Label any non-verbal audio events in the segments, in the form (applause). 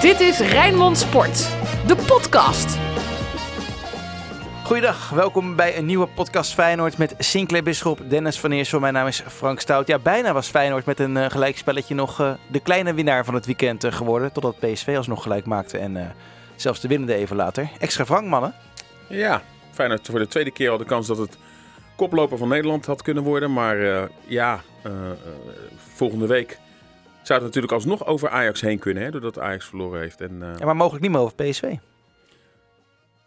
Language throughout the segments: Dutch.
Dit is Rijnmond Sport, de podcast. Goeiedag, welkom bij een nieuwe podcast Feyenoord met Sinclair Bisschop, Dennis van Eersel. Mijn naam is Frank Stout. Ja, bijna was Feyenoord met een uh, gelijkspelletje nog uh, de kleine winnaar van het weekend uh, geworden. Totdat PSV alsnog gelijk maakte en zelfs de winnende even later. Extra Frank, mannen. Ja, Feyenoord voor de tweede keer al de kans dat het koploper van Nederland had kunnen worden. Maar ja, volgende week zou het natuurlijk alsnog over Ajax heen kunnen, hè, doordat Ajax verloren heeft. En, ja, maar mogelijk niet meer over PSV.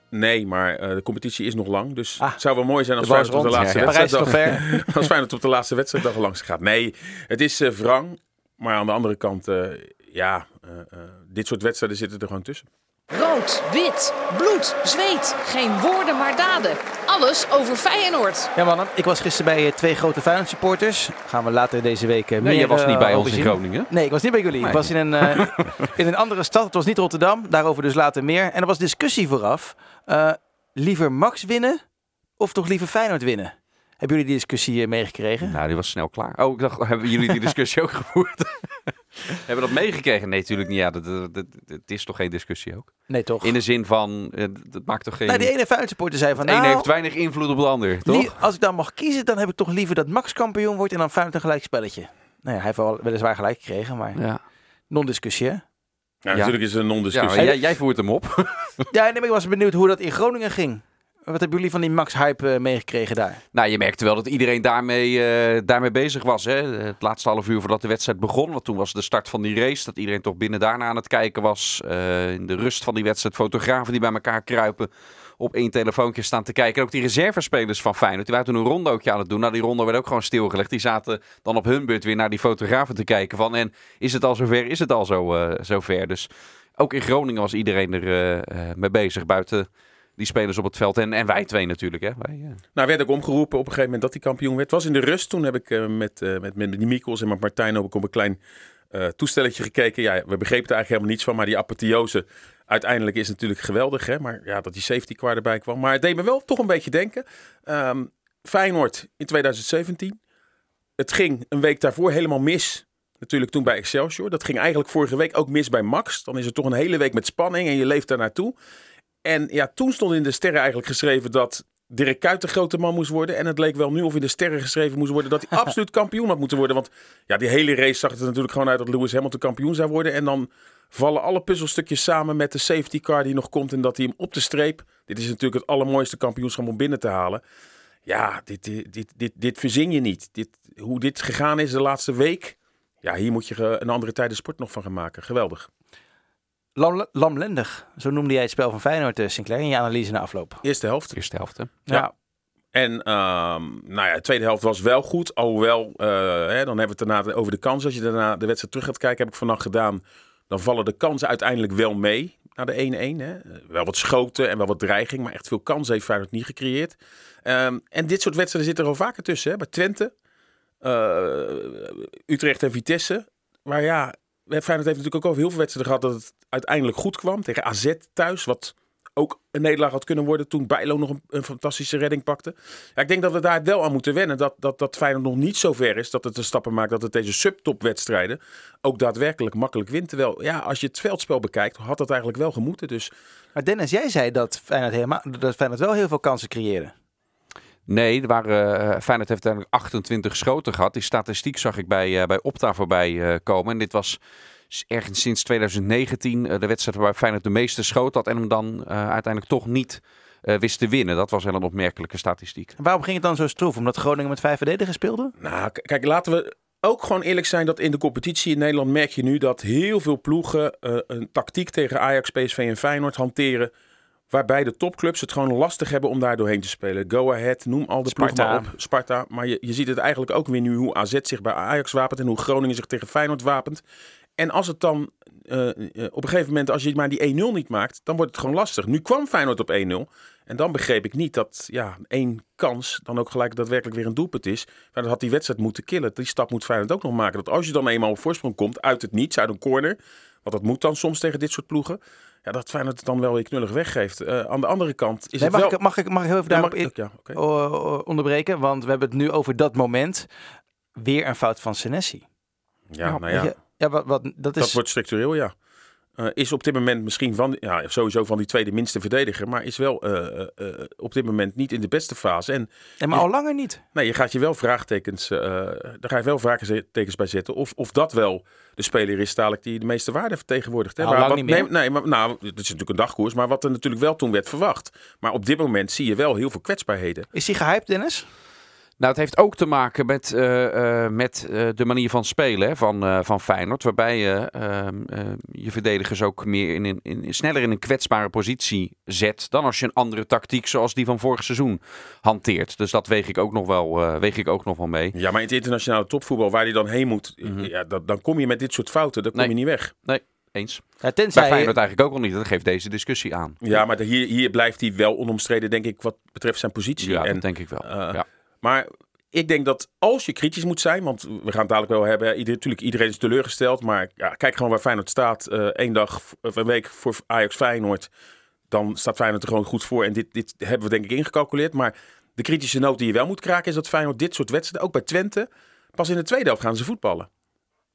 Nee, maar uh, de competitie is nog lang. Dus ah, het zou wel mooi zijn als Feyenoord op de laatste ja, wedstrijd (laughs) als Feyenoord op de laatste wedstrijd langs gaat. Nee, het is uh, wrang. Maar aan de andere kant, uh, ja, dit soort wedstrijden zitten er gewoon tussen. Rood, wit, bloed, zweet. Geen woorden maar daden. Alles over Feyenoord. Ja mannen, ik was gisteren bij twee grote Feyenoord supporters. Gaan we later deze week uh, Nee, je was niet bij ons in Groningen. Nee, ik was niet bij jullie. Nee. Ik was in een, uh, (laughs) in een andere stad. Het was niet Rotterdam. Daarover dus later meer. En er was discussie vooraf. Uh, liever Max winnen of toch liever Feyenoord winnen? Hebben jullie die discussie meegekregen? Nou, die was snel klaar. Oh, ik dacht, (laughs) hebben jullie die (laughs) discussie ook gevoerd? (laughs) hebben we dat meegekregen? Nee, natuurlijk niet. Ja, dat, dat, dat, het is toch geen discussie ook? Nee, toch? In de zin van, dat maakt toch geen... Nou, die ene supporter zei van... De nou, heeft weinig invloed op de ander, toch? Als ik dan mag kiezen, dan heb ik toch liever dat Max kampioen wordt en dan Feyenoord een gelijk spelletje. Nou ja, hij heeft wel weliswaar gelijk gekregen, maar ja. non-discussie, hè? Ja, natuurlijk is het een non-discussie. Ja, jij, jij, voert hem op. ja, nee, maar ik was benieuwd hoe dat in Groningen ging. Wat hebben jullie van die Max-hype uh, meegekregen daar? Nou, je merkte wel dat iedereen daarmee, uh, daarmee bezig was. Hè? Het laatste half uur voordat de wedstrijd begon. Want toen was de start van die race. Dat iedereen toch binnen daarna aan het kijken was. Uh, in de rust van die wedstrijd. Fotografen die bij elkaar kruipen op één telefoontje staan te kijken. En ook die reservespelers van Feyenoord, die waren toen een ronde aan het doen. Nou, die ronde werd ook gewoon stilgelegd. Die zaten dan op hun beurt weer naar die fotografen te kijken van... en is het al zover? Is het al zo, uh, zover? Dus ook in Groningen was iedereen er mee bezig, buiten die spelers op het veld. En, en wij twee natuurlijk. Hè? Wij, Nou, werd ook omgeroepen op een gegeven moment dat hij kampioen werd. Was in de rust. Toen heb ik met, met, met die Mikkels en met Martijn ook op een klein toestelletje gekeken. Ja, we begrepen er eigenlijk helemaal niets van. Maar die apotheose uiteindelijk is natuurlijk geweldig. Hè? Maar ja, dat die safety car erbij kwam. Maar het deed me wel toch een beetje denken. Um, Feyenoord in 2017. Het ging een week daarvoor helemaal mis. Natuurlijk toen bij Excelsior. Dat ging eigenlijk vorige week ook mis bij Max. Dan is het toch een hele week met spanning en je leeft daar naartoe. En ja, toen stond in de sterren eigenlijk geschreven dat Dirk Kuyt de grote man moest worden. En het leek wel nu of in de sterren geschreven moest worden dat hij (laughs) absoluut kampioen had moeten worden. Want ja, die hele race zag het er natuurlijk gewoon uit dat Lewis Hamilton kampioen zou worden. En dan vallen alle puzzelstukjes samen met de safety car die nog komt. En dat hij hem op de streep. Dit is natuurlijk het allermooiste kampioenschap om binnen te halen. Ja, dit, dit, dit, dit, dit verzin je niet. Dit, hoe dit gegaan is de laatste week. Ja, hier moet je een andere tijd de sport nog van gaan maken. Geweldig. Lam, lamlendig, zo noemde jij het spel van Feyenoord, uh, Sinclair, in je analyse na afloop. Eerste helft. Eerste helft, hè? Ja. ja. En um, nou ja, de tweede helft was wel goed. Alhoewel, uh, hè, dan hebben we het daarna over de kans. Als je daarna de wedstrijd terug gaat kijken, heb ik vannacht gedaan. Dan vallen de kansen uiteindelijk wel mee naar de 1-1. Wel wat schoten en wel wat dreiging, maar echt veel kansen heeft Feyenoord niet gecreëerd. Um, en dit soort wedstrijden zitten er al vaker tussen. Hè? Bij Twente, uh, Utrecht en Vitesse. Maar ja, Feyenoord heeft natuurlijk ook over heel veel wedstrijden gehad dat het uiteindelijk goed kwam. Tegen AZ thuis, wat ook een nederlaag had kunnen worden toen Bijlo nog een, fantastische redding pakte. Ja, ik denk dat we daar wel aan moeten wennen. Dat, dat, dat Feyenoord nog niet zo ver is dat het de stappen maakt dat het deze subtopwedstrijden ook daadwerkelijk makkelijk wint. Terwijl, ja, als je het veldspel bekijkt, had dat eigenlijk wel gemoeten. Dus... Maar Dennis, jij zei dat Feyenoord, helemaal, dat Feyenoord wel heel veel kansen creëren. Nee, er waren, uh, Feyenoord heeft uiteindelijk 28 schoten gehad. Die statistiek zag ik bij, uh, bij Opta voorbij uh, komen. En dit was ergens sinds 2019 de wedstrijd waarbij Feyenoord de meeste schoten had. En hem dan uiteindelijk toch niet wist te winnen. Dat was wel een opmerkelijke statistiek. En waarom ging het dan zo stroef? Omdat Groningen met vijf verdedigers speelde? Nou, kijk, laten we ook gewoon eerlijk zijn dat in de competitie in Nederland merk je nu dat heel veel ploegen een tactiek tegen Ajax, PSV en Feyenoord hanteren Waarbij de topclubs het gewoon lastig hebben om daar doorheen te spelen. Go Ahead, noem al de Sparta. maar op. Sparta. Maar je, je ziet het eigenlijk ook weer nu hoe AZ zich bij Ajax wapent. En hoe Groningen zich tegen Feyenoord wapent. En als het dan uh, op een gegeven moment, als je maar die 1-0 niet maakt, dan wordt het gewoon lastig. Nu kwam Feyenoord op 1-0. En dan begreep ik niet dat ja, één kans dan ook gelijk daadwerkelijk weer een doelpunt is. Maar dat had die wedstrijd moeten killen. Die stap moet Feyenoord ook nog maken. Dat als je dan eenmaal op voorsprong komt, uit het niets, uit een corner. Want dat moet dan soms tegen dit soort ploegen. Ja, dat Feyenoord het dan wel weer knullig weggeeft. Uh, aan de andere kant is nee, het mag wel... Ik, mag, ik, mag ik heel even daarop ja, ja, okay. onderbreken? Want we hebben het nu over dat moment. Weer een fout van Senesi. Ja, nou, nou ja. ja wat, wat, dat, is... dat wordt structureel, ja. Uh, is op dit moment misschien van, ja, sowieso van die tweede minste verdediger. Maar is wel uh, uh, op dit moment niet in de beste fase. En, ja, maar al langer niet. Nee, je gaat je wel vraagtekens, daar ga je wel vraagtekens bij zetten. Of, of dat wel de speler is dadelijk die de meeste waarde vertegenwoordigt. Hè? Nou, maar, wat, nee, nee, maar nou, het is natuurlijk een dagkoers. Maar wat er natuurlijk wel toen werd verwacht. Maar op dit moment zie je wel heel veel kwetsbaarheden. Is hij gehyped, Dennis? Nou, het heeft ook te maken met, uh, uh, met uh, de manier van spelen hè, van, van Feyenoord. Waarbij je ehm, je verdedigers ook meer in, in, in, sneller in een kwetsbare positie zet. Dan als je een andere tactiek zoals die van vorig seizoen hanteert. Dus dat weeg ik ook nog wel, weeg ik ook nog wel mee. Ja, maar in het internationale topvoetbal waar hij dan heen moet. Mm -hmm. ja, dat, dan kom je met dit soort fouten. Dan kom nee. je niet weg. Nee. Eens. Ja, tenzij... Bij Feyenoord eigenlijk ook al niet. Dat geeft deze discussie aan. Ja, maar de, hier, hier blijft hij wel onomstreden, denk ik, wat betreft zijn positie. Ja, en, dat denk ik wel. ja. Maar ik denk dat als je kritisch moet zijn, want we gaan het dadelijk wel hebben. Natuurlijk, iedereen is teleurgesteld. Maar ja, kijk gewoon waar Feyenoord staat. Uh, één dag, of een week voor Ajax Feyenoord. Dan staat Feyenoord er gewoon goed voor. En dit, dit hebben we denk ik ingecalculeerd. Maar de kritische noot die je wel moet kraken is dat Feyenoord dit soort wedstrijden, ook bij Twente, pas in de tweede helft gaan ze voetballen.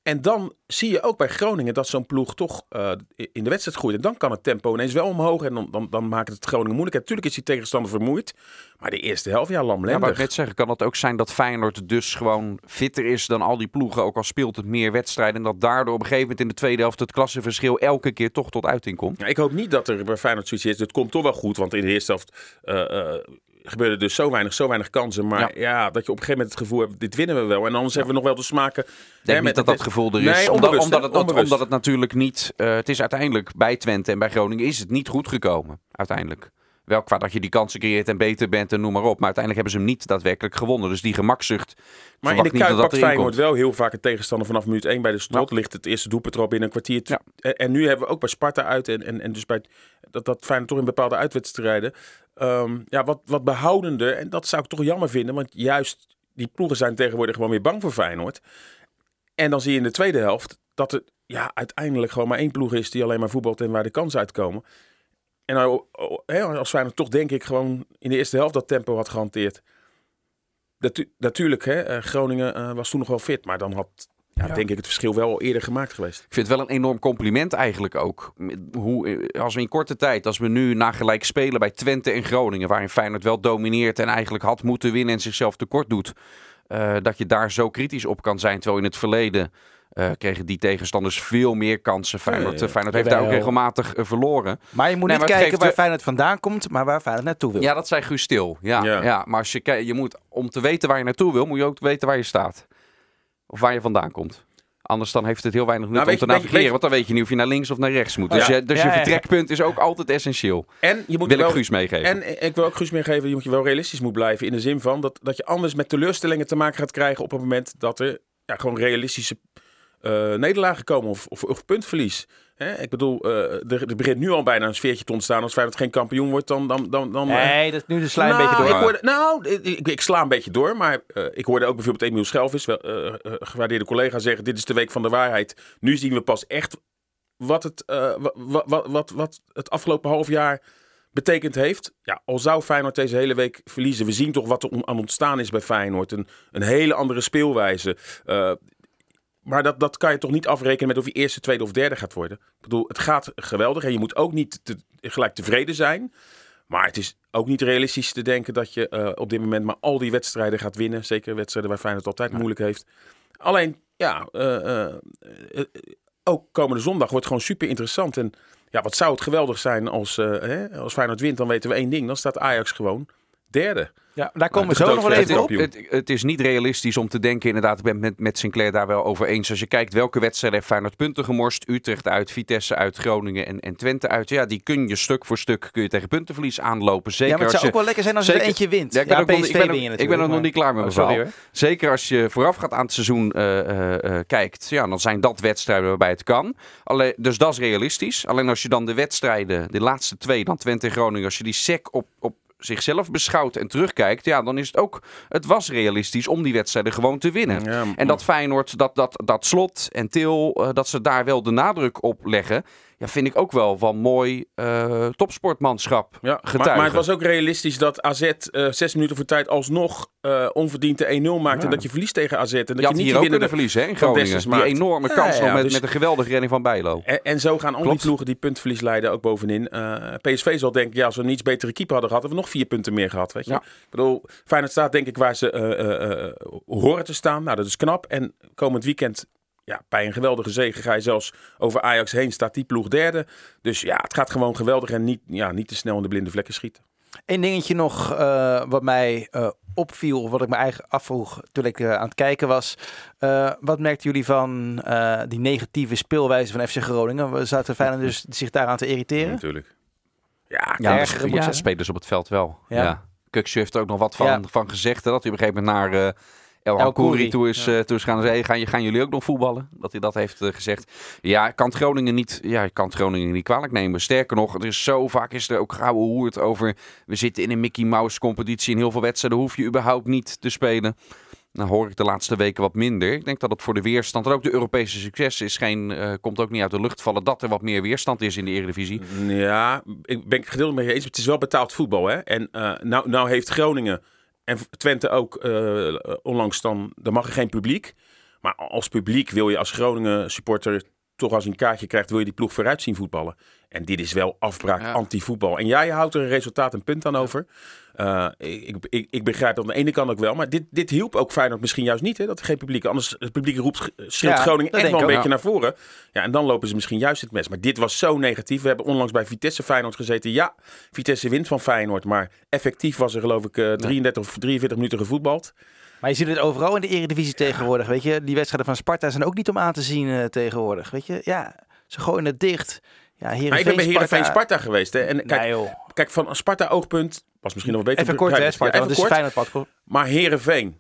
En dan zie je ook bij Groningen dat zo'n ploeg toch uh, in de wedstrijd groeit. En dan kan het tempo ineens wel omhoog. En dan, dan, dan maakt het Groningen moeilijk. En natuurlijk is die tegenstander vermoeid. Maar de eerste helft, ja, lamlendig. Ja, maar ik net zeggen, kan het ook zijn dat Feyenoord dus gewoon fitter is dan al die ploegen. Ook al speelt het meer wedstrijden. En dat daardoor op een gegeven moment in de tweede helft het klassenverschil elke keer toch tot uiting komt. Ja, ik hoop niet dat er bij Feyenoord zoiets is. Het komt toch wel goed. Want in de eerste helft... Uh, uh, gebeurde dus zo weinig, zo weinig kansen. Maar ja. ja. dat je op een gegeven moment het gevoel hebt, dit winnen we wel. En anders hebben we nog wel de smaken. Denk hè, niet dat dat gevoel er is. Nee, omdat, onbewust, omdat, het, onbewust. omdat het natuurlijk niet... Uh, het is uiteindelijk bij Twente en bij Groningen is het niet goed gekomen. Uiteindelijk. Wel qua dat je die kansen creëert en beter bent en noem maar op. Maar uiteindelijk hebben ze hem niet daadwerkelijk gewonnen. Dus die gemakzucht. Maar in de Kuip pakt Feyenoord wel heel vaak een tegenstander vanaf minuut 1 bij de slot. Ja. Ligt het eerste doelpunt er al binnen een kwartier. Ja. En, nu hebben we ook bij Sparta uit. En, en, en dus bij dat, dat Feyenoord toch in bepaalde uitwedstrijden. Um, ja, wat, wat behoudender. En dat zou ik toch jammer vinden. Want juist die ploegen zijn tegenwoordig gewoon weer bang voor Feyenoord. En dan zie je in de tweede helft dat het ja, uiteindelijk gewoon maar één ploeg is die alleen maar voetbalt en waar de kansen uitkomen. En nou, als Feyenoord toch denk ik gewoon in de eerste helft dat tempo had gehanteerd. Dat, natuurlijk, hè, Groningen uh, was toen nog wel fit, maar dan had ja, ja. denk ik het verschil wel al eerder gemaakt geweest. Ik vind het wel een enorm compliment eigenlijk ook. Hoe, als we in korte tijd, als we nu na gelijk spelen bij Twente en Groningen, waarin Feyenoord wel domineert en eigenlijk had moeten winnen en zichzelf tekort doet, uh, dat je daar zo kritisch op kan zijn. Terwijl in het verleden uh, kregen die tegenstanders veel meer kansen. Feyenoord, ja, ja. Feyenoord heeft daar ook regelmatig uh, verloren. Maar je moet Nee, niet kijken geeft waar de- Feyenoord vandaan komt, maar waar Feyenoord naartoe wil. Ja, dat zei Guus Stil. Ja, Ja. ja. maar als je, je moet, om te weten waar je naartoe wil, moet je ook weten waar je staat. Of waar je vandaan komt. Anders dan heeft het heel weinig nut Nou, om te je- navigeren. weet Want dan weet je niet of je naar links of naar rechts moet. Dus, Ja. je, dus Ja, je vertrekpunt is ook altijd essentieel. En je moet Wil ik wel, Guus meegeven. En ik wil ook Guus meegeven, je moet je wel realistisch moet blijven. In de zin van dat, dat je anders met teleurstellingen te maken gaat krijgen op het moment dat er ja, gewoon realistische eh, nederlagen komen of, of, of puntverlies. Hè? Ik bedoel, eh, er, er begint nu al bijna een sfeertje te ontstaan. Als Feyenoord geen kampioen wordt, dan... dan, dan, dan eh, Nee, dat, nu de sla nou, een beetje door. Ik hoorde, nou, ik, sla een beetje door, maar ik hoorde ook bijvoorbeeld Emiel Schelvis, wel, gewaardeerde collega, zeggen: Dit is de week van de waarheid. Nu zien we pas echt wat het, wat, wat, wat, wat het afgelopen half jaar betekend heeft. Ja, al zou Feyenoord deze hele week verliezen, we zien toch wat er aan ontstaan is bij Feyenoord. Een, een hele andere speelwijze. Maar dat, dat kan je toch niet afrekenen met of je eerste, tweede of derde gaat worden. Ik bedoel, het gaat geweldig en je moet ook niet te- gelijk tevreden zijn. Maar het is ook niet realistisch te denken dat je eh, op dit moment maar al die wedstrijden gaat winnen. Zeker wedstrijden waar Feyenoord het altijd moeilijk heeft. Alleen, ja, eh, eh, ook komende zondag wordt gewoon super interessant. En ja, wat zou het geweldig zijn als, hè, als Feyenoord wint, dan weten we één ding. Dan staat Ajax gewoon derde. Ja, daar komen we zo nog wel even op. Het, het is niet realistisch om te denken, inderdaad, ik ben het met, met Sinclair daar wel over eens. Als je kijkt welke wedstrijden heeft Feyenoord punten gemorst. Utrecht uit, Vitesse uit, Groningen en, en Twente uit. Ja, die kun je stuk voor stuk kun je tegen puntenverlies aanlopen. Zeker Ja, maar het als zou je, ook wel lekker zijn als je er zeker- eentje wint. Ja, ik ben, ook nog, ik ben, je ik ben er nog niet klaar met maar- mijn Oh, hoor. Zeker als je voorafgaand aan het seizoen eh, eh, eh, kijkt. Ja, dan zijn dat wedstrijden waarbij het kan. Alleen, dus dat is realistisch. Alleen als je dan de wedstrijden, de laatste twee, dan Twente en Groningen, als je die sec op, op zichzelf beschouwt en terugkijkt, ja, dan is het ook, het was realistisch om die wedstrijden gewoon te winnen. Ja, En dat Feyenoord, dat, dat, dat slot en Til, eh, dat ze daar wel de nadruk op leggen. Ja, vind ik ook wel van mooi uh, topsportmanschap ja, maar, maar, het was ook realistisch dat AZ uh, zes minuten voor tijd alsnog uh, onverdiend de 1-0 maakte. En dat je verliest tegen AZ. En dat je, je niet hier ook kunnen verliezen hè, in Groningen. Die enorme kans met, dus, met een geweldige redding van Bijlo. En, en zo gaan al die ploegen die puntverlies leiden ook bovenin. PSV zal denken, ja, als we een iets betere keeper hadden gehad, hadden we nog vier punten meer gehad. Weet je? Ik bedoel, Feyenoord staat denk ik waar ze horen te staan. Nou, dat is knap. En komend weekend ja, bij een geweldige zege ga je zelfs over Ajax heen, staat die ploeg derde. Dus ja, het gaat gewoon geweldig en niet, ja, niet te snel in de blinde vlekken schieten. Eén dingetje nog uh, wat mij uh, opviel, wat ik me eigen afvroeg toen ik uh, aan het kijken was. wat merkten jullie van die negatieve speelwijze van FC Groningen? Zaten Feyenoord dus (laughs) zich daaraan te irriteren? Ja, natuurlijk. Ja, ja, erger, ja, spelers op het veld wel. Ja. ja. heeft er ook nog wat van, van gezegd. Hè, dat hij op een gegeven moment naar El, El Koeri toe is, ja. gaan zeggen, gaan, gaan jullie ook nog voetballen? Dat hij dat heeft uh, gezegd. Ja, kan Groningen niet, ja, kan Groningen niet kwalijk nemen. Sterker nog, er is zo vaak is er ook gouden hoerd over. We zitten in een Mickey Mouse competitie. In heel veel wedstrijden hoef je überhaupt niet te spelen. Nou hoor ik de laatste weken wat minder. Ik denk dat het voor de weerstand en ook de Europese succes is geen, uh, komt ook niet uit de lucht vallen dat er wat meer weerstand is in de Eredivisie. Ja, ik ben het gedeeld met je eens. Het is wel betaald voetbal. Hè? En uh, nou, nou heeft Groningen en Twente ook uh, onlangs dan, dan mag er geen publiek. Maar als publiek wil je als Groningen supporter toch als een kaartje krijgt, wil je die ploeg vooruit zien voetballen. En dit is wel afbraak anti-voetbal. En jij houdt er een resultaat een punt aan over. Uh, ik, ik, ik, begrijp dat aan de ene kant ook wel. Maar dit, dit hielp ook Feyenoord misschien juist niet. Hè, dat er geen publiek. Anders het publiek roept, schreeuwt Groningen echt wel een beetje naar voren. Ja, en dan lopen ze misschien juist het mes. Maar dit was zo negatief. We hebben onlangs bij Vitesse Feyenoord gezeten. Ja, Vitesse wint van Feyenoord. Maar effectief was er geloof ik uh, 33 of 43 minuten gevoetbald. Maar je ziet het overal in de Eredivisie tegenwoordig. Weet je, die wedstrijden van Sparta zijn ook niet om aan te zien uh, tegenwoordig. Weet je, ja, ze gooien het dicht. Ja, Heerenveen, maar ik ben bij Heerenveen Sparta, Sparta geweest. Hè? En kijk, nee, kijk, van Sparta oogpunt was misschien nog wel beter. Even kort, hè, Sparta, ja, even kort. Fijn pad. Maar Heerenveen,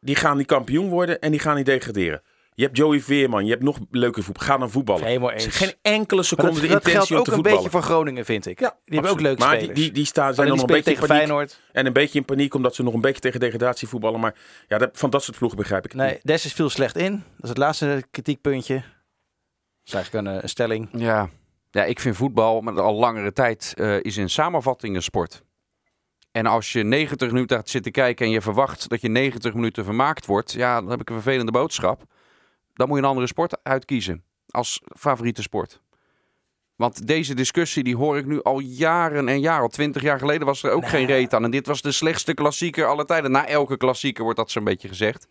die gaan die kampioen worden en die gaan niet degraderen. Je hebt Joey Veerman, je hebt nog leuke voetbal. Ga dan voetballen. Helemaal eens. Geen enkele seconde dat, de intentie dat geldt ook een beetje voor Groningen, vind ik. Ja, die hebben ook leuke maar spelers. Die, die, die staan, zijn nog een beetje tegen Feyenoord. En een beetje in paniek, omdat ze nog een beetje tegen degradatie voetballen. Maar ja, dat, van dat soort ploegen begrijp ik Nee, Des is veel slecht in. Dat is het laatste kritiekpuntje. Dat is eigenlijk een, een stelling. Ja. Ja, ik vind voetbal maar al langere tijd uh, is in samenvatting een sport. En als je 90 minuten gaat zitten kijken en je verwacht dat je 90 minuten vermaakt wordt, ja, dan heb ik een vervelende boodschap. Dan moet je een andere sport uitkiezen als favoriete sport. Want deze discussie die hoor ik nu al jaren en jaren. Al twintig jaar geleden was er ook geen reet aan. En dit was de slechtste klassieker aller tijden. Na elke klassieker wordt dat zo'n beetje gezegd.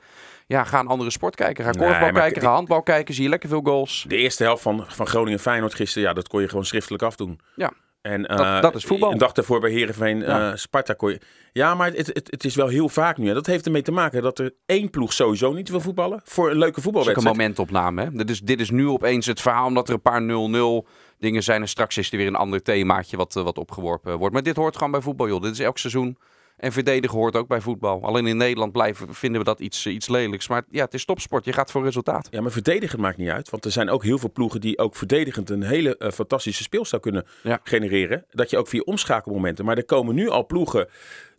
Ja, ga een andere sport kijken. Ga korfbal kijken, ga handbal kijken. Zie je lekker veel goals. De eerste helft van, van Groningen-Feyenoord gisteren, ja, dat kon je gewoon schriftelijk afdoen. Ja. En, dat, uh, dat, is voetbal. Een dag daarvoor bij Heerenveen, ja. uh, Sparta kon je... Ja, maar het, het, het, is wel heel vaak nu. Hè. Dat heeft ermee te maken dat er één ploeg sowieso niet wil voetballen. Voor een leuke voetbalwedstrijd. een momentopname. Hè? Dit, is, dit is nu opeens het verhaal omdat er een paar 0-0 dingen zijn. En straks is er weer een ander themaatje wat, wat opgeworpen wordt. Maar dit hoort gewoon bij voetbal, joh. Dit is elk seizoen en verdedigen hoort ook bij voetbal. Alleen in Nederland blijven, vinden we dat iets, eh, iets lelijks. Maar ja, het is topsport. Je gaat voor resultaat. Ja, maar verdedigen maakt niet uit. Want er zijn ook heel veel ploegen die ook verdedigend een hele uh, fantastische speelstijl kunnen ja. genereren. Dat je ook via omschakelmomenten. Maar er komen nu al ploegen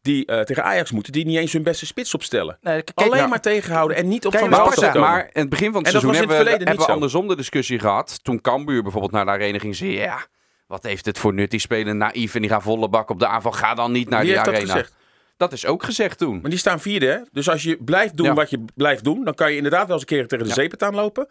die uh, tegen Ajax moeten, die niet eens hun beste spits opstellen. Nee, kijk, Alleen nou, maar tegenhouden en niet op van de Maar in het begin van het seizoen hebben, we, hebben we andersom de discussie gehad. Toen Cambuur bijvoorbeeld naar de arena ging zeggen, ja, wat heeft het voor nut? Die spelen naïef en die gaan volle bak op de aanval. Ga dan niet naar Wie die arena. Dat gezegd? Dat is ook gezegd toen. Maar die staan vierde, hè? Dus als je blijft doen ja. wat je blijft doen, dan kan je inderdaad wel eens een keer tegen de ja. zeepet aanlopen.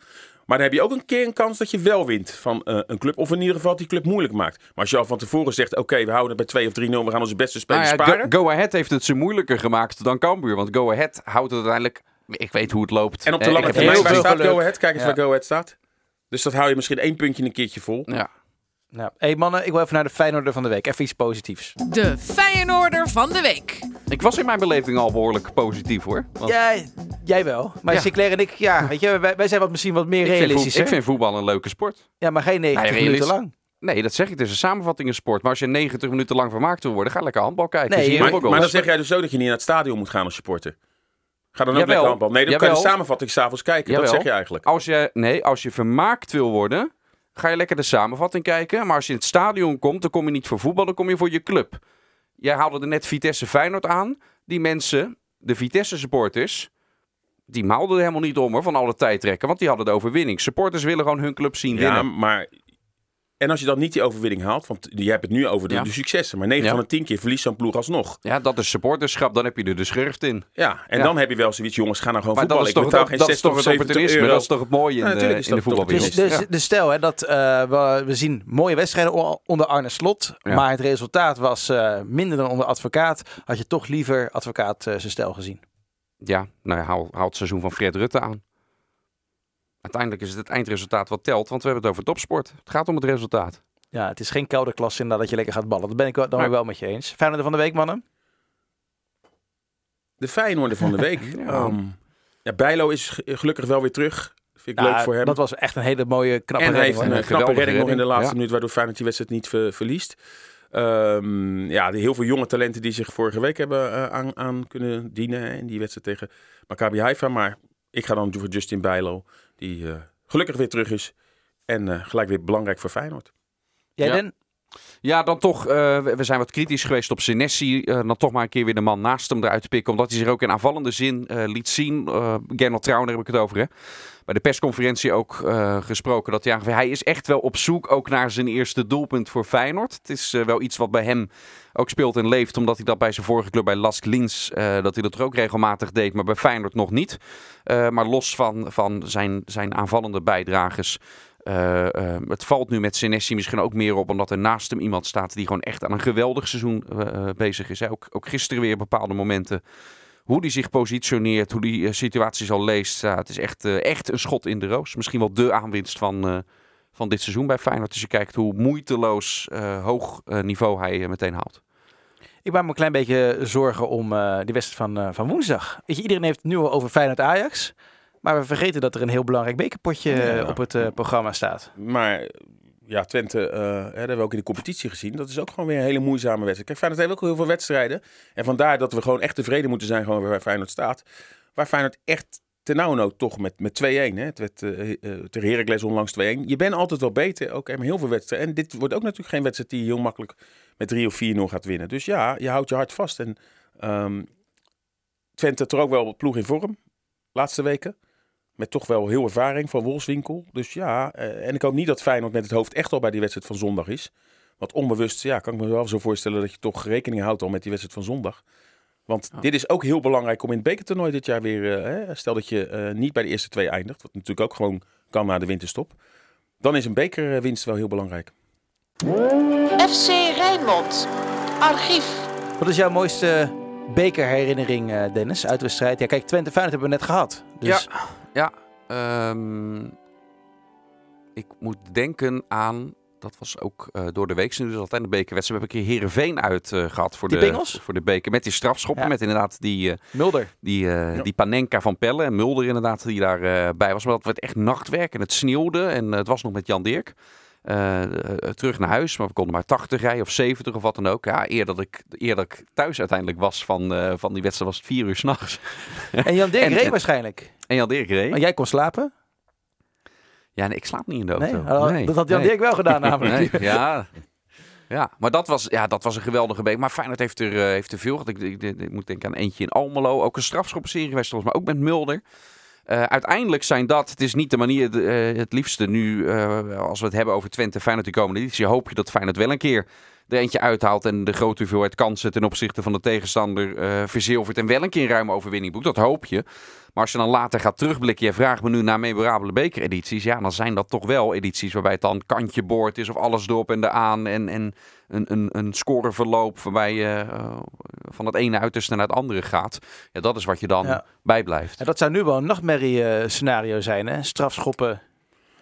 Maar dan heb je ook een keer een kans dat je wel wint van uh, een club. Of in ieder geval die club moeilijk maakt. Maar als je al van tevoren zegt, oké, okay, we houden het bij 2 of 3-0, we gaan onze beste spelers nou ja, sparen. Go, Go Ahead heeft het ze moeilijker gemaakt dan Cambuur. Want Go Ahead houdt het uiteindelijk... Ik weet hoe het loopt. En op de lange termijn, waar staat Go Ahead? Kijk eens waar Go Ahead staat. Dus dat hou je misschien één puntje een keertje vol. Ja. Nou, hey mannen, ik wil even naar de Feyenoorder van de week. Even iets positiefs. De Feyenoorder van de week. Ik was in mijn beleving al behoorlijk positief hoor. Want... Ja, jij wel. Maar ja. Sinclair en ik, ja, (laughs) weet je, wij, wij zijn wat misschien wat meer realistisch. Ik, ik vind voetbal een leuke sport. Ja, maar geen 90 nee, minuten lang. Nee, dat zeg ik. Het is een samenvatting in sport. Maar als je 90 minuten lang vermaakt wil worden, ga lekker handbal kijken. Nee, maar, maar, dan zeg jij dus zo dat je niet naar het stadion moet gaan als supporter. Ga dan ook Jawel. lekker handbal. Nee, dan Jawel. kan je de samenvatting s'avonds kijken. Jawel. Dat zeg je eigenlijk. Als je, nee, als je vermaakt wil worden, ga je lekker de samenvatting kijken. Maar als je in het stadion komt, dan kom je niet voor voetbal, dan kom je voor je club. Jij haalde er net Vitesse Feyenoord aan. Die mensen, de Vitesse supporters, die maalden er helemaal niet om hoor, van alle tijdrekken. Want die hadden de overwinning. Supporters willen gewoon hun club zien ja, winnen. maar En als je dan niet die overwinning haalt, want je hebt het nu over de, Ja. de successen, maar 9 Ja. van de 10 keer verliest zo'n ploeg alsnog. Ja, dat is supporterschap. Dan heb je er de schurft in. Ja, en Ja. dan heb je wel zoiets, jongens, ga nou gewoon Maar dat voetballen. is toch, ik het- geen dat is 60 toch het 70 opportunisme. euro. Dat is toch het mooie in, Ja, de, is in de dat het Dus, dus de stel hè, dat eh, we, we zien mooie wedstrijden onder Arne Slot, Ja. maar het resultaat was eh, minder dan onder advocaat. Had je toch liever advocaat eh, zijn stijl gezien? Ja, nou ja, haal, haal het seizoen van Fred Rutte aan. Uiteindelijk is het het eindresultaat wat telt, want we hebben het over topsport. Het gaat om het resultaat. Ja, het is geen koude klasse inderdaad dat je lekker gaat ballen. Dat ben ik wel- dan wel met je eens. Feyenoord van de week, mannen? De Feyenoorder van de week. (laughs) Ja. Ehm, ja, Bijlo is gelukkig wel weer terug. Vind ik Ja, leuk voor hem. Dat was echt een hele mooie, knappe en hij heeft redding, een hoor. eh, knappe redding nog in de laatste ja. minuut, waardoor Feyenoord die wedstrijd niet ver- verliest. Ehm, ja, de heel veel jonge talenten die zich vorige week hebben eh, aan, aan kunnen dienen hè, in die wedstrijd tegen Maccabi Haifa. Maar ik ga dan voor Justin Bijlo, die eh, gelukkig weer terug is. En eh, gelijk weer belangrijk voor Feyenoord. Jij, Ja. Den? Ja, dan toch, eh, we zijn wat kritisch geweest op Senesi. eh, dan toch maar een keer weer de man naast hem eruit te pikken. Omdat hij zich ook in aanvallende zin eh, liet zien. Gernot Trauner heb ik het over, hè. Bij de persconferentie ook gesproken. Dat hij, hij is echt wel op zoek ook naar zijn eerste doelpunt voor Feyenoord. Het is wel iets wat bij hem ook speelt en leeft. Omdat hij dat bij zijn vorige club bij Lask Lins, dat hij dat er ook regelmatig deed. Maar bij Feyenoord nog niet. Maar los van, van zijn, zijn aanvallende bijdrages... Eh, eh, het valt nu met Senesi misschien ook meer op, omdat er naast hem iemand staat die gewoon echt aan een geweldig seizoen eh, bezig is. Ook, ook gisteren weer bepaalde momenten. Hoe die zich positioneert, hoe die situaties al leest. Het is echt, echt een schot in de roos. Misschien wel de aanwinst van, van dit seizoen bij Feyenoord. Als je kijkt hoe moeiteloos hoog niveau hij meteen haalt. Ik maak me een klein beetje zorgen om die wedstrijd van, van woensdag. Iedereen heeft het nu al over Feyenoord Ajax. Maar we vergeten dat er een heel belangrijk bekerpotje eh, Ja. op het eh, programma staat. Maar ja, Twente, eh, hè, dat hebben we ook in de competitie gezien. Dat is ook gewoon weer een hele moeizame wedstrijd. Kijk, Feyenoord heeft ook heel veel wedstrijden. En vandaar dat we gewoon echt tevreden moeten zijn gewoon waar Feyenoord staat. Waar Feyenoord echt ten nauwnood toch met, met 2-1. Hè. Het werd eh, tegen Heracles onlangs 2-1. Je bent altijd wel beter. Ook maar heel veel wedstrijden. En dit wordt ook natuurlijk geen wedstrijd die je heel makkelijk met 3 of 4-0 gaat winnen. Dus ja, je houdt je hart vast. En ehm Twente er ook wel ploeg in vorm. Laatste weken. Met toch wel heel ervaring van Wolfswinkel. Dus ja, eh, en ik hoop niet dat Feyenoord met het hoofd echt al bij die wedstrijd van zondag is. Want onbewust, ja, kan ik me wel zo voorstellen dat je toch rekening houdt al met die wedstrijd van zondag. Want Ja. dit is ook heel belangrijk om in het bekertoernooi dit jaar weer... eh, hè, stel dat je eh, niet bij de eerste twee eindigt, wat natuurlijk ook gewoon kan na de winterstop. Dan is een bekerwinst wel heel belangrijk. FC Rijnmond. Archief. Wat is jouw mooiste bekerherinnering, eh, Dennis, uit de wedstrijd? Ja, kijk, Twente Feyenoord hebben we net gehad. Dus Ja, ehm, ik moet denken aan. Dat was ook eh, door de week. Nu is altijd een bekerwedstrijd. We hebben een keer Herenveen uit eh, gehad voor Die de, voor de beker. Met die strafschoppen. Ja. Met inderdaad die, eh, Mulder. die, eh, Ja. die Panenka van Pelle. En Mulder inderdaad die daarbij bij was. Maar dat werd echt nachtwerk. En het sneeuwde. En het was nog met Jan Dirk. Terug naar huis. Maar we konden maar 80 rijden of 70 of wat dan ook. Ja, eer dat ik, eer dat ik thuis uiteindelijk was van, eh, van die wedstrijd was het vier uur s'nachts. En Jan Dirk (laughs) En- reed en- waarschijnlijk. En Jan Dirk reed. Want jij kon slapen? Ja, nee, ik slaap niet in de Nee, auto. Oh, dat had Jan nee. Dirk wel gedaan (laughs) namelijk. Nee, ja. Ja, maar dat was, ja, dat was een geweldige beek. Maar Feyenoord heeft er, eh, heeft er veel. gehad. Ik, ik, ik, ik moet denken aan eentje in Almelo. Ook een strafschoppenserie geweest volgens mij. Ook met Mulder. Eh, uiteindelijk zijn dat, het is niet de manier, eh, het liefste nu, als we het hebben over Twente Feyenoord de komende editie, hoop je dat Feyenoord wel een keer er eentje uithaalt en de grote hoeveelheid kansen ten opzichte van de tegenstander eh verzilvert en wel een keer een ruime overwinning boekt. Dat hoop je. Maar als je dan later gaat terugblikken, je vraagt me nu naar memorabele bekeredities, ja, dan zijn dat toch wel edities waarbij het dan kantje boord is of alles erop en eraan en, en een, een, een scoreverloop waarbij je eh, van het ene uiterste naar het andere gaat. Ja, dat is wat je dan Ja. bijblijft. En dat zou nu wel een nachtmerrie scenario zijn, hè? Strafschoppen.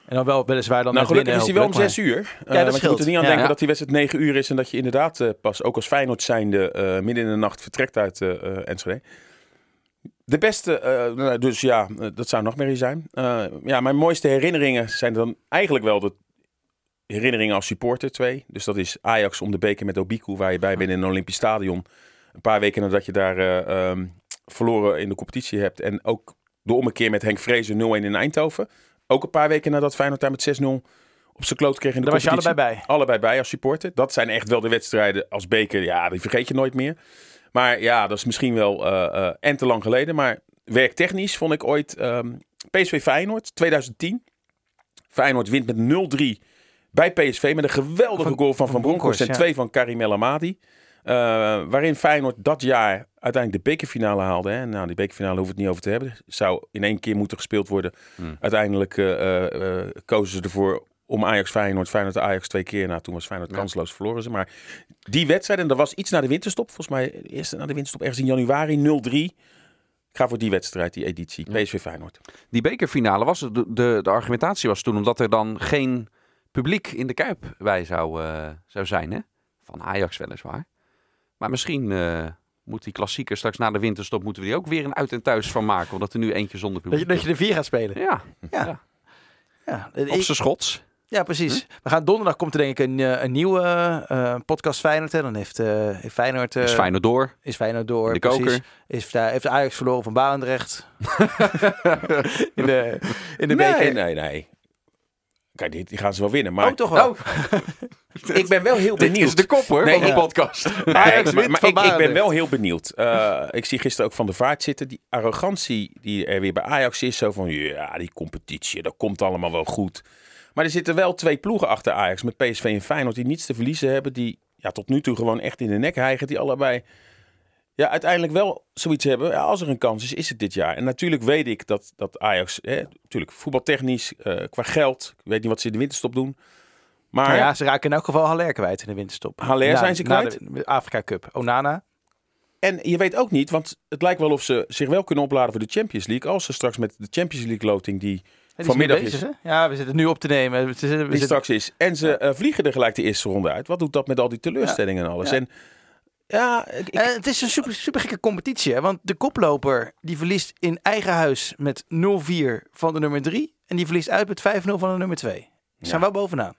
En dan wel weliswaar dan Nou, gelukkig is hij wel om zes uur. dat Eh, want je moet er niet aan Ja. denken Ja. dat die wedstrijd negen uur is en dat je inderdaad eh, pas ook als Feyenoord zijnde eh midden in de nacht vertrekt uit Enschede. De beste, nou, dus ja, dat zou nog meer zijn. Ja, mijn mooiste herinneringen zijn dan eigenlijk wel de herinneringen als supporter twee. Dus dat is Ajax om de beker met Obiku, waar je bij bent in een Olympisch Stadion. Een paar weken nadat je daar eh, ehm, verloren in de competitie hebt. En ook de ommekeer met Henk Vrezen 0-1 in Eindhoven. Ook een paar weken nadat Feyenoord daar met 6-0 op zijn kloot kreeg in de Daar was je allebei bij. Allebei bij als supporter. Dat zijn echt wel de wedstrijden als beker. Ja, die vergeet je nooit meer. Maar ja, dat is misschien wel eh, eh, en te lang geleden. Maar werktechnisch vond ik ooit ehm, PSV Feyenoord 2010. Feyenoord wint met 0-3 bij PSV met een geweldige Van- goal van van Van Bronckhorst en ja. twee van Karim El Amadi. Eh, waarin Feyenoord dat jaar uiteindelijk de bekerfinale haalde. Hè. Nou, die bekerfinale hoeven we het niet over te hebben. Zou in één keer moeten gespeeld worden. Hmm. Uiteindelijk eh, eh, kozen ze ervoor om Ajax Feyenoord. Feyenoord Ajax twee keer. Nou, toen was Feyenoord Ja. kansloos verloren ze. Maar die wedstrijd, en dat was iets na de winterstop. Volgens mij eerst na de winterstop ergens in januari 0-3. Ik ga voor die wedstrijd, die editie. PSV Feyenoord. Die bekerfinale was, de, de, de argumentatie was toen omdat er dan geen publiek in de Kuip bij zou, zou zijn. Hè? Van Ajax weliswaar. Maar misschien eh, moet die klassieker straks na de winterstop moeten we die ook weer een uit en thuis van maken. Omdat er nu eentje zonder Dat je, publiek dat je er vier gaat spelen. is. Ja, Ja, op ik- zijn schots. ja precies. We gaan donderdag komt er denk ik een, eh, een nieuwe eh, podcast Feyenoord. Hè. Dan heeft, eh heeft Feyenoord, eh, is Feyenoord door. is Feyenoord door. de precies. koker. Is, daar heeft Ajax verloren van Barendrecht. (laughs) in de, in de nee, beker. nee, nee. Kijk, die, die gaan ze wel winnen. Maar Oh, toch wel. Oh, (laughs) (laughs) ik ben wel heel (laughs) dit benieuwd. is de kop hoor Nee, van de ja. podcast. (laughs) Nee, Ajax maar, ik, ik ben wel heel benieuwd. Eh, ik zie gisteren ook Van de Vaart zitten. Die arrogantie die er weer bij Ajax is. Zo van, ja, die competitie, dat komt allemaal wel goed. Maar er zitten wel twee ploegen achter Ajax. Met PSV en Feyenoord die niets te verliezen hebben. Die ja, tot nu toe gewoon echt in de nek hijgen. Die allebei ja, uiteindelijk wel zoiets hebben. Ja, als er een kans is, is het dit jaar. En natuurlijk weet ik dat, dat Ajax, hè, natuurlijk voetbaltechnisch, eh, qua geld. Ik weet niet wat ze in de winterstop doen. Maar Nou ja, ze raken in elk geval Haller kwijt in de winterstop. Haller Na- zijn ze kwijt? de Afrika Cup. Onana. En je weet ook niet, want het lijkt wel of ze zich wel kunnen opladen voor de Champions League. Als ze straks met de Champions League loting die, Vanmiddag is bezig? Ja, we zitten nu op te nemen. We zitten, we die zitten- straks is. En ze eh, vliegen er gelijk de eerste ronde uit. Wat doet dat met al die teleurstellingen en alles? Ja. En ja, ik, ik- Eh, het is een super, super gekke competitie. Hè? Want de koploper die verliest in eigen huis met 0-4 van de nummer 3. En die verliest uit met 5-0 van de nummer 2. Die Ja. staan wel bovenaan.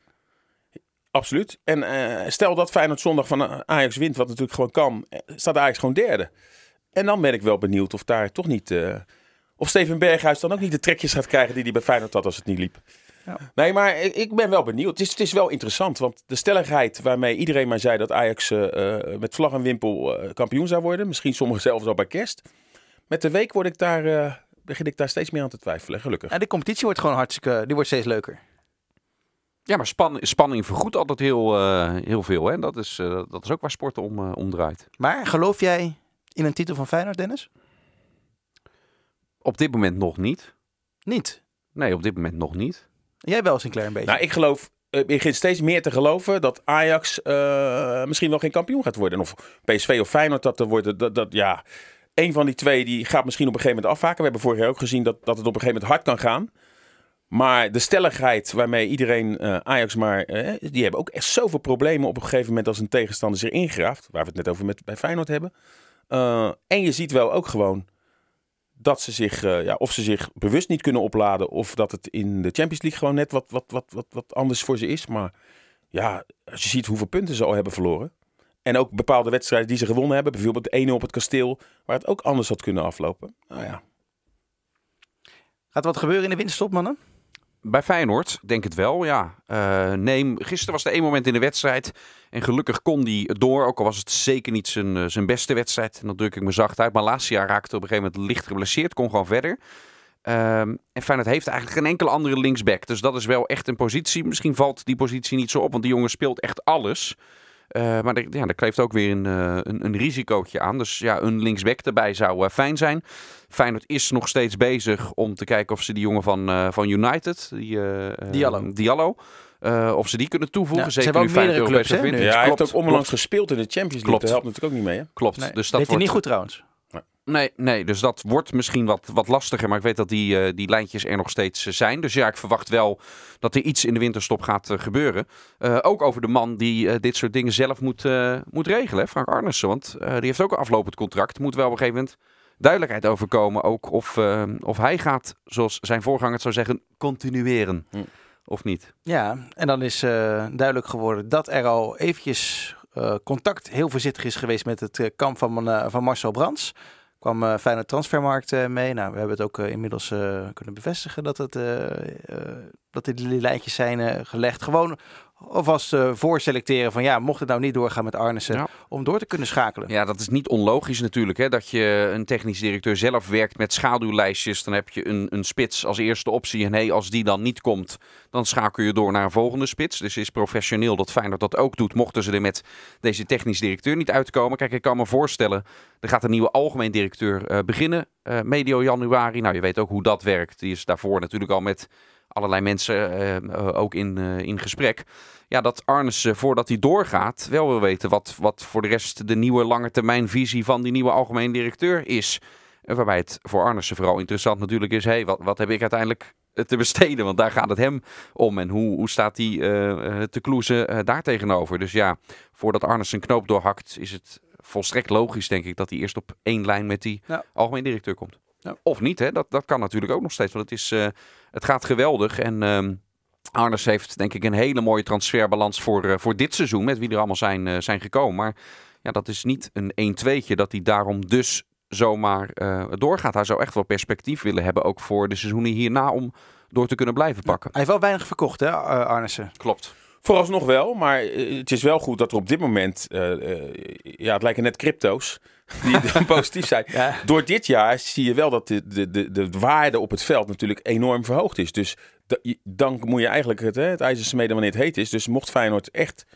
Absoluut. En eh, stel dat Feyenoord zondag van eh, Ajax wint, wat natuurlijk gewoon kan, eh, staat Ajax gewoon derde. En dan ben ik wel benieuwd of daar toch niet... of Steven Berghuis dan ook niet de trekjes gaat krijgen die hij bij Feyenoord had als het niet liep. Ja. Nee, maar ik, ben wel benieuwd. Het is, het is wel interessant, want de stelligheid waarmee iedereen maar zei dat Ajax met vlag en wimpel kampioen zou worden, misschien sommigen zelfs al bij kerst. Met de week word ik daar, begin ik daar steeds meer aan te twijfelen, gelukkig. En de competitie wordt gewoon hartstikke... Die wordt steeds leuker. Ja, maar span, spanning vergoedt altijd heel, eh, heel veel. Hè? Dat, is, eh, dat is ook waar sport om, eh, om draait. Maar geloof jij in een titel van Feyenoord, Dennis? Op dit moment nog niet. Niet. Nee, op dit moment nog niet. Jij wel, Sinclair, een beetje. Nou, ik geloof, ik begin steeds meer te geloven dat Ajax eh, misschien wel geen kampioen gaat worden. Of PSV of Feyenoord dat er worden. Dat, dat, ja, een van die twee die gaat misschien op een gegeven moment afhaken. We hebben vorig jaar ook gezien dat, dat het op een gegeven moment hard kan gaan. Maar de stelligheid waarmee iedereen eh, Ajax maar... eh, die hebben ook echt zoveel problemen op een gegeven moment als een tegenstander zich ingraaft. Waar we het net over met, bij Feyenoord hebben. Eh, en je ziet wel ook gewoon dat ze zich, ja, of ze zich bewust niet kunnen opladen, of dat het in de Champions League gewoon net wat, wat, wat, wat, wat anders voor ze is. Maar ja, als je ziet hoeveel punten ze al hebben verloren. En ook bepaalde wedstrijden die ze gewonnen hebben, bijvoorbeeld 1-0 op het kasteel, waar het ook anders had kunnen aflopen. Nou ja, Gaat er wat gebeuren in de winterstop, mannen? Bij Feyenoord denk het wel, ja. Eh neem, gisteren was er één moment in de wedstrijd. En gelukkig kon die door. Ook al was het zeker niet zijn, eh, zijn beste wedstrijd. En dat druk ik me zacht uit. Maar jaar raakte op een gegeven moment licht geblesseerd. Kon gewoon verder. Ehm, en Feyenoord heeft eigenlijk geen enkele andere linksback. Dus dat is wel echt een positie. Misschien valt die positie niet zo op. Want die jongen speelt echt alles. Eh, maar er, ja, kleeft ook weer een, eh, een, een risicootje aan. Dus ja, een linksback erbij zou eh, fijn zijn. Feyenoord is nog steeds bezig om te kijken of ze die jongen van, eh, van United, die, Diallo. Diallo eh, of ze die kunnen toevoegen. Ja, ze Zeker hebben nu ook meerdere clubs, hè, ja hij klopt, heeft ook onlangs klopt. gespeeld in de Champions League. Klopt. Dat helpt natuurlijk ook niet mee. Hè? Klopt. Nee, dus dat deed hij wordt, niet goed trouwens. Nee, nee, dus dat wordt misschien wat, wat lastiger. Maar ik weet dat die, eh, die lijntjes er nog steeds eh, zijn. Dus ja, ik verwacht wel dat er iets in de winterstop gaat eh, gebeuren. Ook over de man die dit soort dingen zelf moet, moet regelen, Frank Arnissen. Want die heeft ook een aflopend contract. Moet wel op een gegeven moment duidelijkheid over komen. Ook of, of hij gaat, zoals zijn voorganger het zou zeggen, continueren. Hm. Of niet. Ja, en dan is duidelijk geworden dat er al eventjes contact heel voorzichtig is geweest met het kamp van, van Marcel Brands. Kwam eh Feyenoord Transfermarkt eh, mee. Nou, we hebben het ook eh, inmiddels kunnen bevestigen dat, het, dat die lijntjes zijn gelegd. Gewoon alvast uh, voorselecteren van ja, mocht het nou niet doorgaan met Arnissen, Ja. om door te kunnen schakelen. Ja, dat is niet onlogisch natuurlijk. Hè? Dat je een technisch directeur zelf werkt met schaduwlijstjes. Dan heb je een, een spits als eerste optie. En hey, als die dan niet komt, dan schakel je door naar een volgende spits. Dus is professioneel dat Feyenoord dat ook doet. Mochten ze er met deze technisch directeur niet uitkomen. Kijk, ik kan me voorstellen, er gaat een nieuwe algemeen directeur uh, beginnen. Uh, medio januari. Nou, je weet ook hoe dat werkt. Die is daarvoor natuurlijk al met allerlei mensen uh, ook in, in gesprek ja, dat Arnes, voordat hij doorgaat, wel wil weten wat, wat voor de rest de nieuwe lange termijn visie van die nieuwe algemeen directeur is. Waarbij het voor Arnissen vooral interessant natuurlijk is, hey, wat, wat heb ik uiteindelijk te besteden? Want daar gaat het hem om. En hoe, hoe staat hij uh, te kloezen uh, daar tegenover? Dus ja, voordat Arnes een knoop doorhakt, is het volstrekt logisch, denk ik, dat hij eerst op één lijn met die Ja. algemeen directeur komt. Of niet, hè? Dat, dat kan natuurlijk ook nog steeds. Want het, is, uh, het gaat geweldig. En ehm, Arnes heeft denk ik een hele mooie transferbalans voor, uh, voor dit seizoen. Met wie er allemaal zijn, uh, zijn gekomen. Maar ja, dat is niet een 1-2'tje dat hij daarom dus zomaar doorgaat. Hij zou echt wel perspectief willen hebben. Ook voor de seizoenen hierna om door te kunnen blijven pakken. Hij heeft wel weinig verkocht, hè, Arnissen? Klopt. Vooralsnog wel, maar uh, het is wel goed dat er op dit moment, uh, uh, ja, het lijken net crypto's (laughs) die (laughs) positief zijn. Ja. Door dit jaar zie je wel dat de, de, de, de waarde op het veld natuurlijk enorm verhoogd is. Dus dan moet je eigenlijk het, hè, het ijzer smeden wanneer het heet is. Dus mocht Feyenoord echt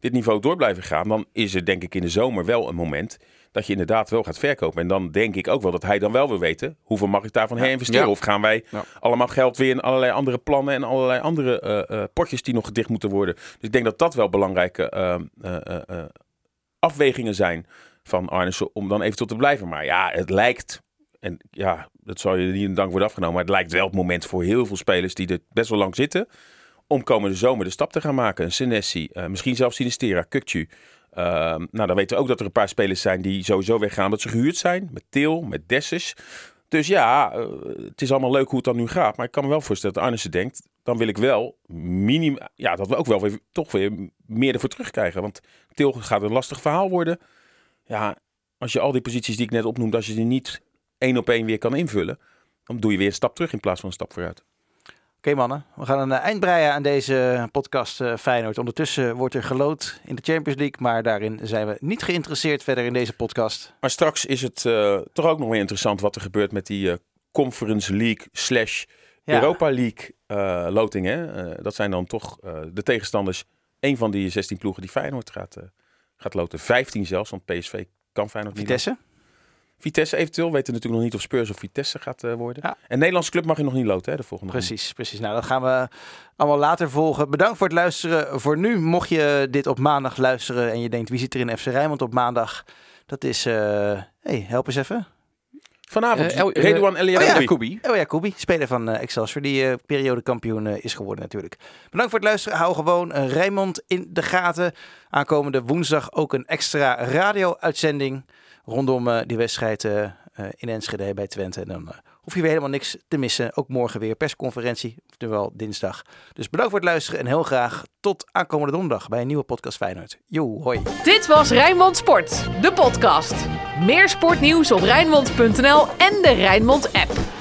dit niveau door blijven gaan, dan is er denk ik in de zomer wel een moment dat je inderdaad wel gaat verkopen. En dan denk ik ook wel dat hij dan wel wil weten hoeveel mag ik daarvan herinvesteren. Ja. Of gaan wij Ja. allemaal geld weer in allerlei andere plannen en allerlei andere uh, uh, potjes die nog gedicht moeten worden. Dus ik denk dat dat wel belangrijke uh, afwegingen zijn van Arnissen om dan eventueel te blijven. Maar ja, het lijkt, en ja, dat zou je niet in dank worden afgenomen, maar het lijkt wel het moment voor heel veel spelers die er best wel lang zitten, om komende zomer de stap te gaan maken. Een Senesi, misschien zelfs Sinistera, Kukcu. Uh, nou, dan weten we ook dat er een paar spelers zijn die sowieso weggaan. Dat ze gehuurd zijn. Met Til, met Dessus. Dus ja, uh, het is allemaal leuk hoe het dan nu gaat. Maar ik kan me wel voorstellen dat Arnissen denkt... dan wil ik wel minim, ja, dat we ook wel weer, toch weer meer ervoor terugkrijgen. Want Til gaat een lastig verhaal worden. Ja, als je al die posities die ik net opnoemde... als je die niet één op één weer kan invullen... dan doe je weer een stap terug in plaats van een stap vooruit. Oké okay, mannen, we gaan een eind breien aan deze podcast uh, Feyenoord. Ondertussen wordt er gelood in de Champions League, maar daarin zijn we niet geïnteresseerd verder in deze podcast. Maar straks is het uh, toch ook nog weer interessant wat er gebeurt met die uh, Conference League slash. Europa League lotingen. dat zijn dan toch de tegenstanders, een van die 16 ploegen die Feyenoord gaat, gaat loten. 15 zelfs, want PSV kan Feyenoord niet. Vitesse? Vitesse eventueel. weten natuurlijk nog niet of Spurs of Vitesse gaat uh, worden. Ja. En Nederlandse club mag je nog niet loten, hè, de volgende Precies, precies. Nou, dat gaan we allemaal later volgen. Bedankt voor het luisteren. Voor nu, mocht je dit op maandag luisteren en je denkt, wie zit er in FC Rijnmond op maandag? Dat is, uh, hey, help eens even. Vanavond, uh, El Redouan El oh, ja. Kubi. Oh ja, Kubi, speler van uh, Excelsior, die uh, periodekampioen uh, is geworden natuurlijk. Bedankt voor het luisteren. Hou gewoon uh, Rijnmond in de gaten. Aankomende woensdag ook een extra radio-uitzending rondom uh, die wedstrijd uh, uh, in Enschede bij Twente. En dan hoef je weer helemaal niks te missen. Ook morgen weer persconferentie, oftewel dinsdag. Dus bedankt voor het luisteren en heel graag tot aankomende donderdag bij een nieuwe podcast Feyenoord. Jo, hoi. Dit was Rijnmond Sport, de podcast. Meer sportnieuws op Rijnmond.nl en de Rijnmond app.